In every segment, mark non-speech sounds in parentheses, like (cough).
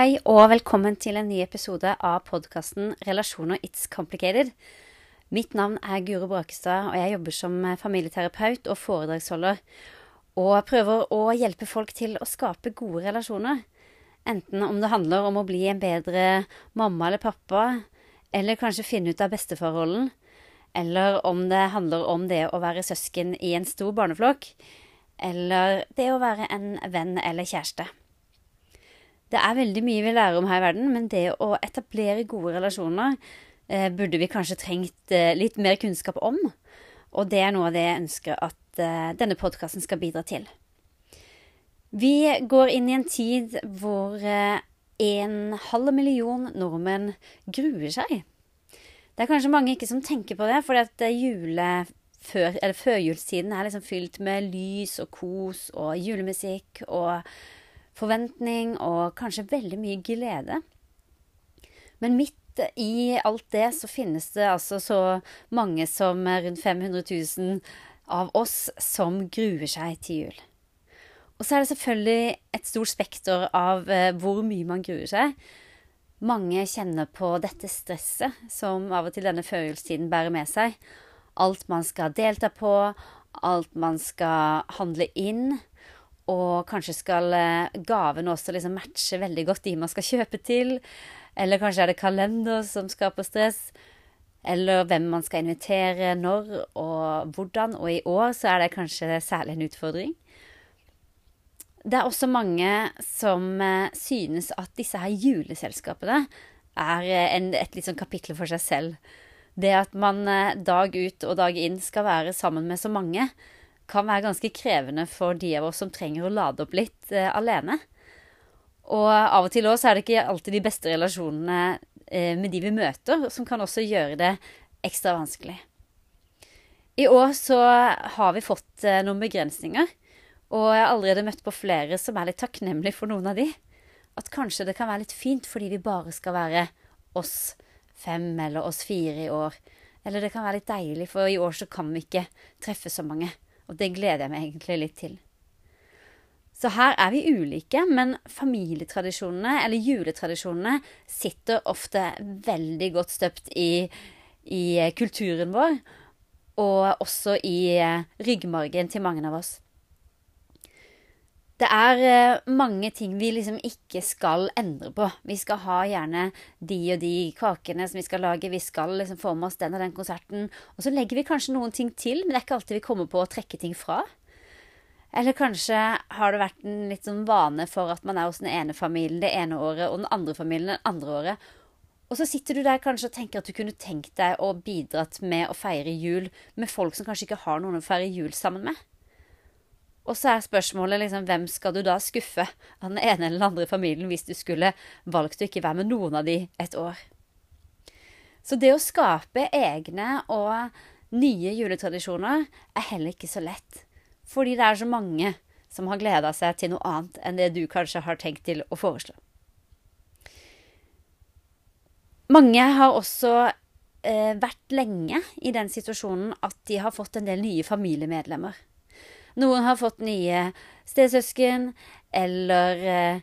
Hei og velkommen til en ny episode av podkasten Relasjoner It's Complicated. Mitt navn er Guro Brakestad, og jeg jobber som familieterapeut og foredragsholder. Og prøver å hjelpe folk til å skape gode relasjoner. Enten om det handler om å bli en bedre mamma eller pappa, eller kanskje finne ut av besteforholden. Eller om det handler om det å være søsken i en stor barneflokk. Eller det å være en venn eller kjæreste. Det er veldig mye vi lærer om her i verden, men det å etablere gode relasjoner eh, burde vi kanskje trengt eh, litt mer kunnskap om. Og det er noe av det jeg ønsker at eh, denne podkasten skal bidra til. Vi går inn i en tid hvor eh, en halv million nordmenn gruer seg. Det er kanskje mange ikke som tenker på det, fordi at jule, før, førjulstiden er liksom fylt med lys og kos og julemusikk og forventning og kanskje veldig mye glede. Men midt i alt det så finnes det altså så mange som rundt 500 000 av oss som gruer seg til jul. Og så er det selvfølgelig et stort spekter av eh, hvor mye man gruer seg. Mange kjenner på dette stresset som av og til denne førjulstiden bærer med seg. Alt man skal delta på, alt man skal handle inn. Og kanskje skal gaven gavene også liksom matche veldig godt de man skal kjøpe til. Eller kanskje er det kalender som skaper stress. Eller hvem man skal invitere, når og hvordan. Og i år så er det kanskje særlig en utfordring. Det er også mange som eh, synes at disse her juleselskapene er eh, en, et litt sånn kapittel for seg selv. Det at man dag ut og dag inn skal være sammen med så mange, kan være ganske krevende for de av oss som trenger å lade opp litt eh, alene. Og av og til også er det ikke alltid de beste relasjonene eh, med de vi møter, som kan også gjøre det ekstra vanskelig. I år så har vi fått eh, noen begrensninger, og jeg har allerede møtt på flere som er litt takknemlige for noen av de. At kanskje det kan være litt fint fordi vi bare skal være oss fem eller oss fire i år. Eller det kan være litt deilig, for i år så kan vi ikke treffe så mange. Og det gleder jeg meg egentlig litt til. Så her er vi ulike, men familietradisjonene, eller juletradisjonene, sitter ofte veldig godt støpt i, i kulturen vår, og også i ryggmargen til mange av oss. Det er eh, mange ting vi liksom ikke skal endre på. Vi skal ha gjerne de og de kakene som vi skal lage. Vi skal liksom få med oss den og den konserten. Og så legger vi kanskje noen ting til, men det er ikke alltid vi kommer på å trekke ting fra. Eller kanskje har det vært en litt sånn vane for at man er hos den ene familien det ene året, og den andre familien det andre året. Og så sitter du der kanskje og tenker at du kunne tenkt deg å bidratt med å feire jul med folk som kanskje ikke har noen å feire jul sammen med. Og så er spørsmålet liksom, hvem skal du da skuffe av den ene eller den andre familien hvis du skulle valgt å ikke være med noen av de et år? Så det å skape egne og nye juletradisjoner er heller ikke så lett. Fordi det er så mange som har gleda seg til noe annet enn det du kanskje har tenkt til å foreslå. Mange har også eh, vært lenge i den situasjonen at de har fått en del nye familiemedlemmer. Noen har fått nye stesøsken, eller eh,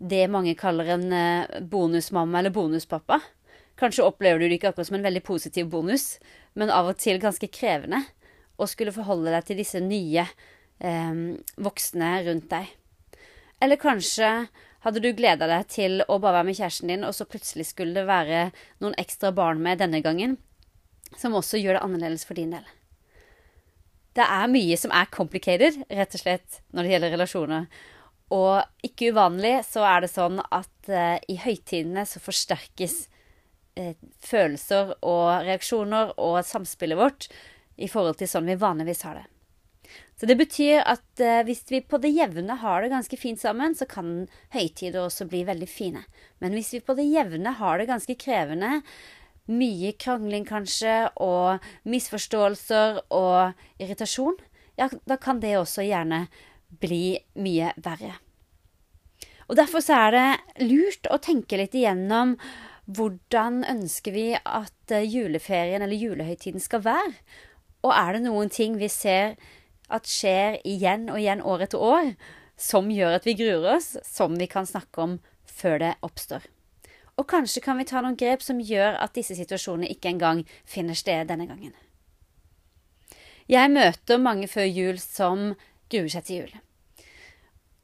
det mange kaller en eh, bonusmamma eller bonuspappa. Kanskje opplever du det ikke akkurat som en veldig positiv bonus, men av og til ganske krevende å skulle forholde deg til disse nye eh, voksne rundt deg. Eller kanskje hadde du gleda deg til å bare være med kjæresten din, og så plutselig skulle det være noen ekstra barn med denne gangen, som også gjør det annerledes for din del. Det er mye som er complicated, rett og slett, når det gjelder relasjoner. Og ikke uvanlig så er det sånn at eh, i høytidene så forsterkes eh, følelser og reaksjoner og samspillet vårt i forhold til sånn vi vanligvis har det. Så det betyr at eh, hvis vi på det jevne har det ganske fint sammen, så kan høytider også bli veldig fine. Men hvis vi på det jevne har det ganske krevende, mye krangling kanskje, og misforståelser og irritasjon, ja, da kan det også gjerne bli mye verre. Og Derfor så er det lurt å tenke litt igjennom hvordan ønsker vi at eh, juleferien eller julehøytiden skal være? Og er det noen ting vi ser at skjer igjen og igjen år etter år, som gjør at vi gruer oss, som vi kan snakke om før det oppstår. Og kanskje kan vi ta noen grep som gjør at disse situasjonene ikke engang finner sted denne gangen. Jeg møter mange før jul som gruer seg til jul.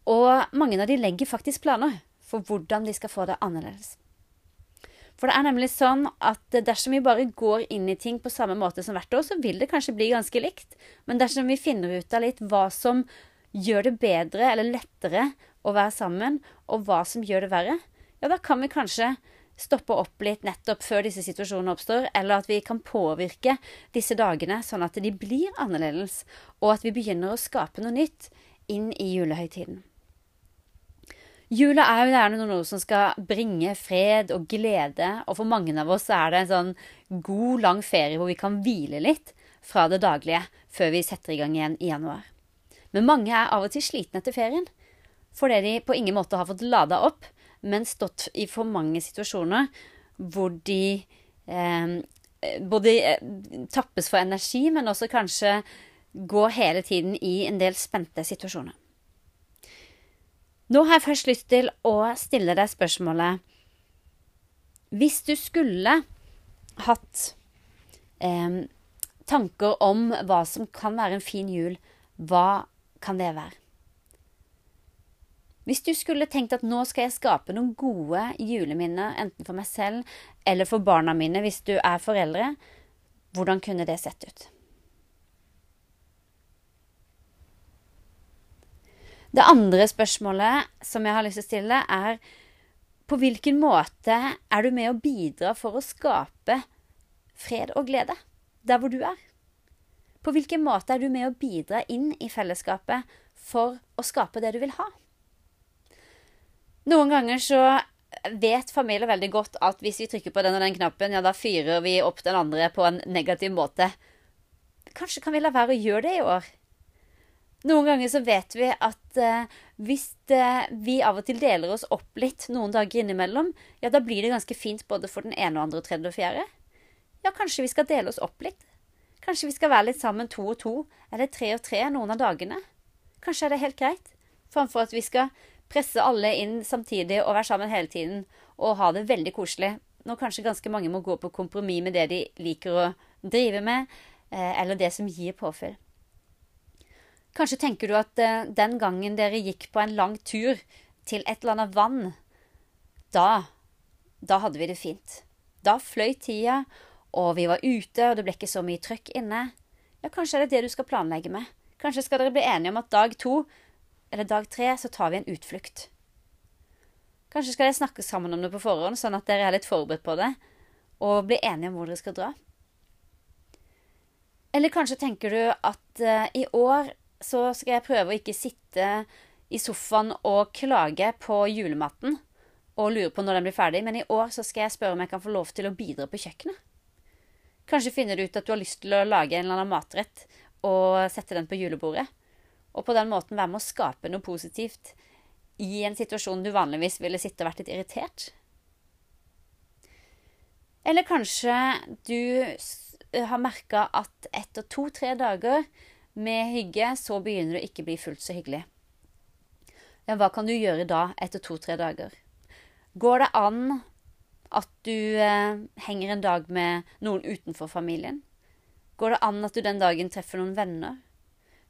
Og mange av de legger faktisk planer for hvordan de skal få det annerledes. For det er nemlig sånn at dersom vi bare går inn i ting på samme måte som hvert år, så vil det kanskje bli ganske likt. Men dersom vi finner ut av litt hva som gjør det bedre eller lettere å være sammen, og hva som gjør det verre, ja, da kan vi kanskje stoppe opp litt nettopp før disse situasjonene oppstår, eller at vi kan påvirke disse dagene sånn at de blir annerledes, og at vi begynner å skape noe nytt inn i julehøytiden. Jula er jo gjerne noe som skal bringe fred og glede, og for mange av oss er det en sånn god, lang ferie hvor vi kan hvile litt fra det daglige før vi setter i gang igjen i januar. Men mange er av og til slitne etter ferien fordi de på ingen måte har fått lada opp, men stått i for mange situasjoner hvor de eh, både eh, tappes for energi, men også kanskje går hele tiden i en del spente situasjoner. Nå har jeg først lyst til å stille deg spørsmålet Hvis du skulle hatt eh, tanker om hva som kan være en fin jul, hva kan det være? Hvis du skulle tenkt at nå skal jeg skape noen gode juleminner, enten for meg selv eller for barna mine hvis du er foreldre, hvordan kunne det sett ut? Det andre spørsmålet som jeg har lyst til å stille, er på hvilken måte er du med å bidra for å skape fred og glede der hvor du er? På hvilken måte er du med å bidra inn i fellesskapet for å skape det du vil ha? Noen ganger så vet familier veldig godt at hvis vi trykker på den og den knappen, ja, da fyrer vi opp den andre på en negativ måte. Kanskje kan vi la være å gjøre det i år? Noen ganger så vet vi at eh, hvis det, vi av og til deler oss opp litt noen dager innimellom, ja, da blir det ganske fint både for den ene og andre og tredje og fjerde. Ja, kanskje vi skal dele oss opp litt. Kanskje vi skal være litt sammen to og to, eller tre og tre noen av dagene. Kanskje er det helt greit, framfor at vi skal presse alle inn samtidig og være sammen hele tiden og ha det veldig koselig. Når kanskje ganske mange må gå på kompromiss med det de liker å drive med, eh, eller det som gir påfyll. Kanskje tenker du at eh, den gangen dere gikk på en lang tur til et eller annet vann, da, da hadde vi det fint. Da fløy tida, og vi var ute, og det ble ikke så mye trøkk inne. Ja, kanskje er det det du skal planlegge med. Kanskje skal dere bli enige om at dag to eller dag tre så tar vi en utflukt. Kanskje skal dere snakke sammen om det på forhånd, sånn at dere er litt forberedt på det, og blir enige om hvor dere skal dra. Eller kanskje tenker du at uh, i år så skal jeg prøve å ikke sitte i sofaen og klage på julematen og lure på når den blir ferdig, men i år så skal jeg spørre om jeg kan få lov til å bidra på kjøkkenet. Kanskje finner du ut at du har lyst til å lage en eller annen matrett og sette den på julebordet og på den måten være med å skape noe positivt i en situasjon du vanligvis ville sitte og vært litt irritert. Eller kanskje du har merka at etter to-tre dager med hygge, så begynner det ikke bli fullt så hyggelig. Ja, hva kan du gjøre da, etter to-tre dager? Går det an at du eh, henger en dag med noen utenfor familien? Går det an at du den dagen treffer noen venner?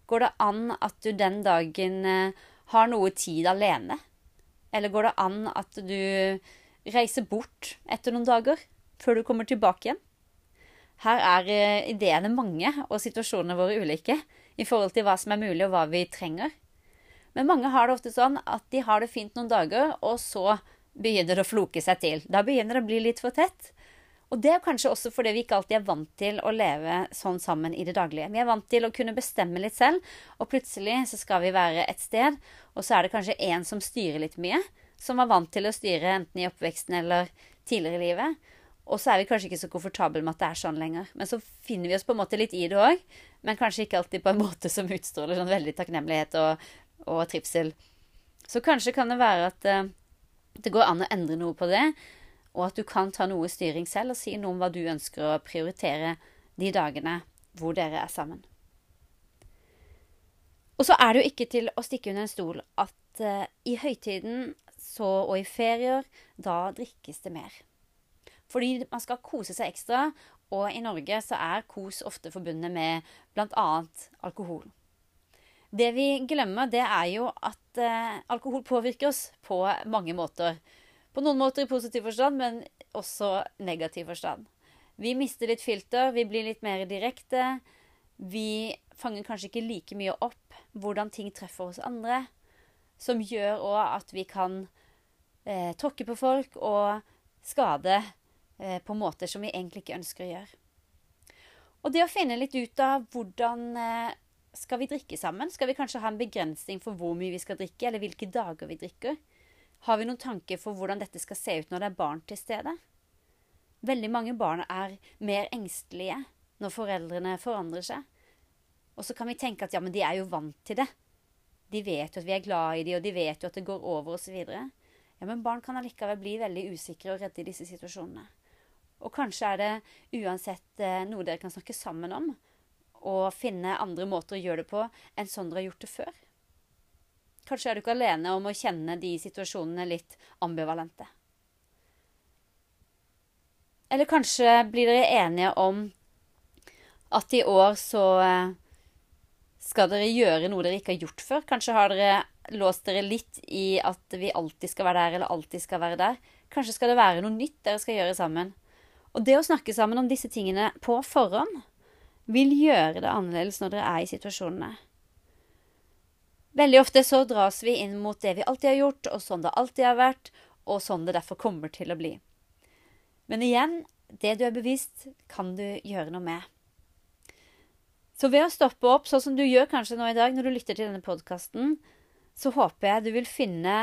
Går det an at du den dagen eh, har noe tid alene? Eller går det an at du reiser bort etter noen dager før du kommer tilbake igjen? Her er eh, ideene mange og situasjonene våre ulike i forhold til hva som er mulig og hva vi trenger. Men mange har det ofte sånn at de har det fint noen dager, og så begynner det å floke seg til. Da begynner det å bli litt for tett. Og det er kanskje også fordi vi ikke alltid er vant til å leve sånn sammen i det daglige. Vi er vant til å kunne bestemme litt selv, og plutselig så skal vi være et sted, og så er det kanskje en som styrer litt mye, som var vant til å styre enten i oppveksten eller tidligere i livet. Og så er vi kanskje ikke så komfortable med at det er sånn lenger. Men så finner vi oss på en måte litt i det òg, men kanskje ikke alltid på en (laughs) måte som utstråler sånn veldig takknemlighet og, og trivsel. Så kanskje kan det være at uh, det går an å endre noe på det og at du kan ta noe styring selv og si noe om hva du ønsker å prioritere de dagene hvor dere er sammen. Og så er det jo ikke til å stikke under en stol at uh, i høytiden så, og i ferier, da drikkes det mer. Fordi man skal kose seg ekstra, og i Norge så er kos ofte forbundet med bl.a. alkohol. Det vi glemmer, det er jo at eh, alkohol påvirker oss på mange måter. På noen måter i positiv forstand, men også negativ forstand. Vi mister litt filter, vi blir litt mer direkte. Vi fanger kanskje ikke like mye opp hvordan ting treffer hos andre. Som gjør òg at vi kan eh, tråkke på folk og skade eh, på måter som vi egentlig ikke ønsker å gjøre. Og det å finne litt ut av hvordan eh, skal vi drikke sammen? Skal vi kanskje ha en begrensning for hvor mye vi skal drikke, eller hvilke dager vi drikker? Har vi noen tanker for hvordan dette skal se ut når det er barn til stede? Veldig mange barn er mer engstelige når foreldrene forandrer seg. Og så kan vi tenke at ja, men de er jo vant til det. De vet jo at vi er glad i dem, og de vet jo at det går over osv. Ja, men barn kan allikevel bli veldig usikre og redde i disse situasjonene. Og kanskje er det uansett eh, noe dere kan snakke sammen om, og finne andre måter å gjøre det på enn sånn dere har gjort det før. Kanskje er du ikke alene om å kjenne de situasjonene litt ambivalente. Eller kanskje blir dere enige om at i år så eh, skal dere gjøre noe dere ikke har gjort før. Kanskje har dere låst dere litt i at vi alltid skal være der, eller alltid skal være der. Kanskje skal det være noe nytt dere skal gjøre sammen. Og det å snakke sammen om disse tingene på forhånd vil gjøre det annerledes når dere er i situasjonene. Veldig ofte så dras vi inn mot det vi alltid har gjort, og sånn det alltid har vært, og sånn det derfor kommer til å bli. Men igjen, det du er bevisst, kan du gjøre noe med. Så ved å stoppe opp, sånn som du gjør kanskje nå i dag når du lytter til denne podkasten, så håper jeg du vil finne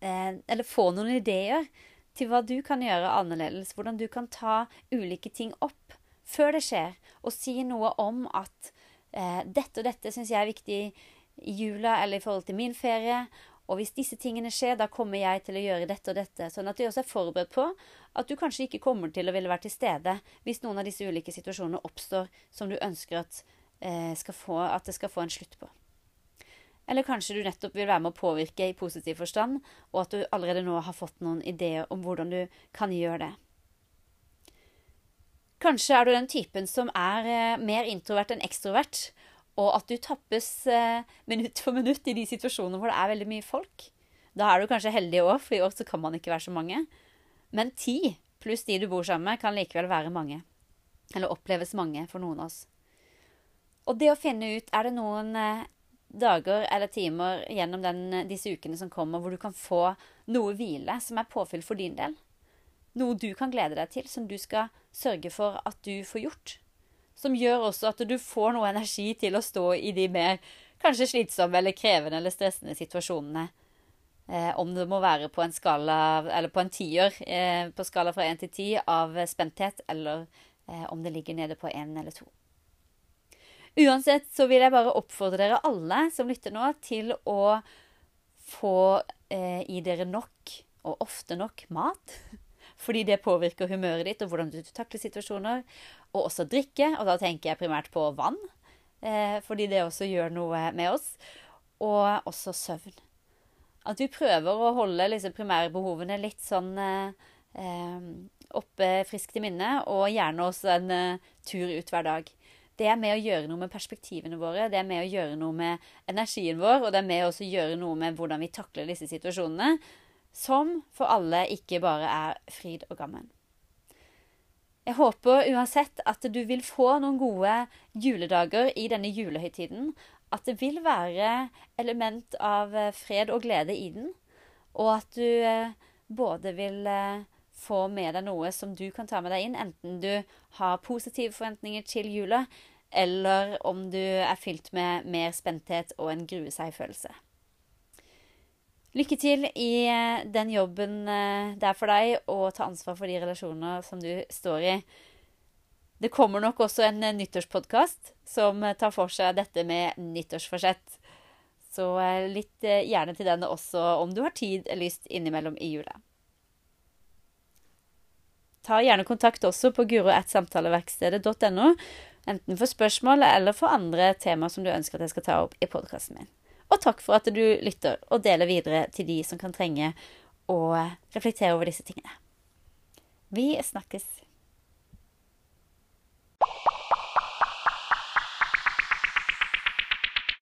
eh, Eller få noen ideer til hva du kan gjøre annerledes. Hvordan du kan ta ulike ting opp før det skjer, og si noe om at eh, dette og dette syns jeg er viktig i jula eller i forhold til min ferie. Og hvis disse tingene skjer, da kommer jeg til å gjøre dette og dette. Sånn at du også er forberedt på at du kanskje ikke kommer til å ville være til stede hvis noen av disse ulike situasjonene oppstår som du ønsker at, eh, få, at det skal få en slutt på. Eller kanskje du nettopp vil være med å påvirke i positiv forstand, og at du allerede nå har fått noen ideer om hvordan du kan gjøre det. Kanskje er du den typen som er eh, mer introvert enn ekstrovert, og at du tappes eh, minutt for minutt i de situasjonene hvor det er veldig mye folk. Da er du kanskje heldig òg, for i år så kan man ikke være så mange. Men ti pluss de du bor sammen med, kan likevel være mange. Eller oppleves mange for noen av oss. Og det å finne ut er det noen eh, dager eller timer gjennom den, disse ukene som kommer, hvor du kan få noe hvile som er påfyll for din del. Noe du kan glede deg til, som du skal sørge for at du får gjort som gjør også at du får noe energi til å stå i de mer kanskje slitsomme eller krevende eller stressende situasjonene. Eh, om det må være på en skala, eller på en tier, eh, på skala fra én til ti av spenthet, eller eh, om det ligger nede på én eller to. Uansett så vil jeg bare oppfordre dere alle som lytter nå, til å få eh, i dere nok, og ofte nok, mat. (laughs) Fordi det påvirker humøret ditt og hvordan du takler situasjoner. Og også drikke, og da tenker jeg primært på vann. Eh, fordi det også gjør noe med oss. Og også søvn. At vi prøver å holde liksom, primærbehovene litt sånn eh, oppe friskt i minne, og gjerne også en tur ut hver dag. Det er med å gjøre noe med perspektivene våre, det er med å gjøre noe med energien vår, og det er med å gjøre noe med hvordan vi takler disse situasjonene, som for alle ikke bare er fryd og gammen. Jeg håper uansett at du vil få noen gode juledager i denne julehøytiden. At det vil være element av eh, fred og glede i den. Og at du eh, både vil eh, få med deg noe som du kan ta med deg inn, enten du har positive forventninger til jula, eller om du er fylt med mer spenthet og en grue seg-følelse. Lykke til i eh, den jobben eh, det er for deg å ta ansvar for de relasjoner som du står i. Det kommer nok også en eh, nyttårspodkast som tar for seg dette med nyttårsforsett. Så litt gjerne til den også om du har tid eller lyst innimellom i jula. Ta gjerne kontakt også på guro.samtaleverkstedet.no, enten for spørsmål eller for andre temaer som du ønsker at jeg skal ta opp i podkasten min. Og takk for at du lytter og deler videre til de som kan trenge å reflektere over disse tingene. Vi snakkes.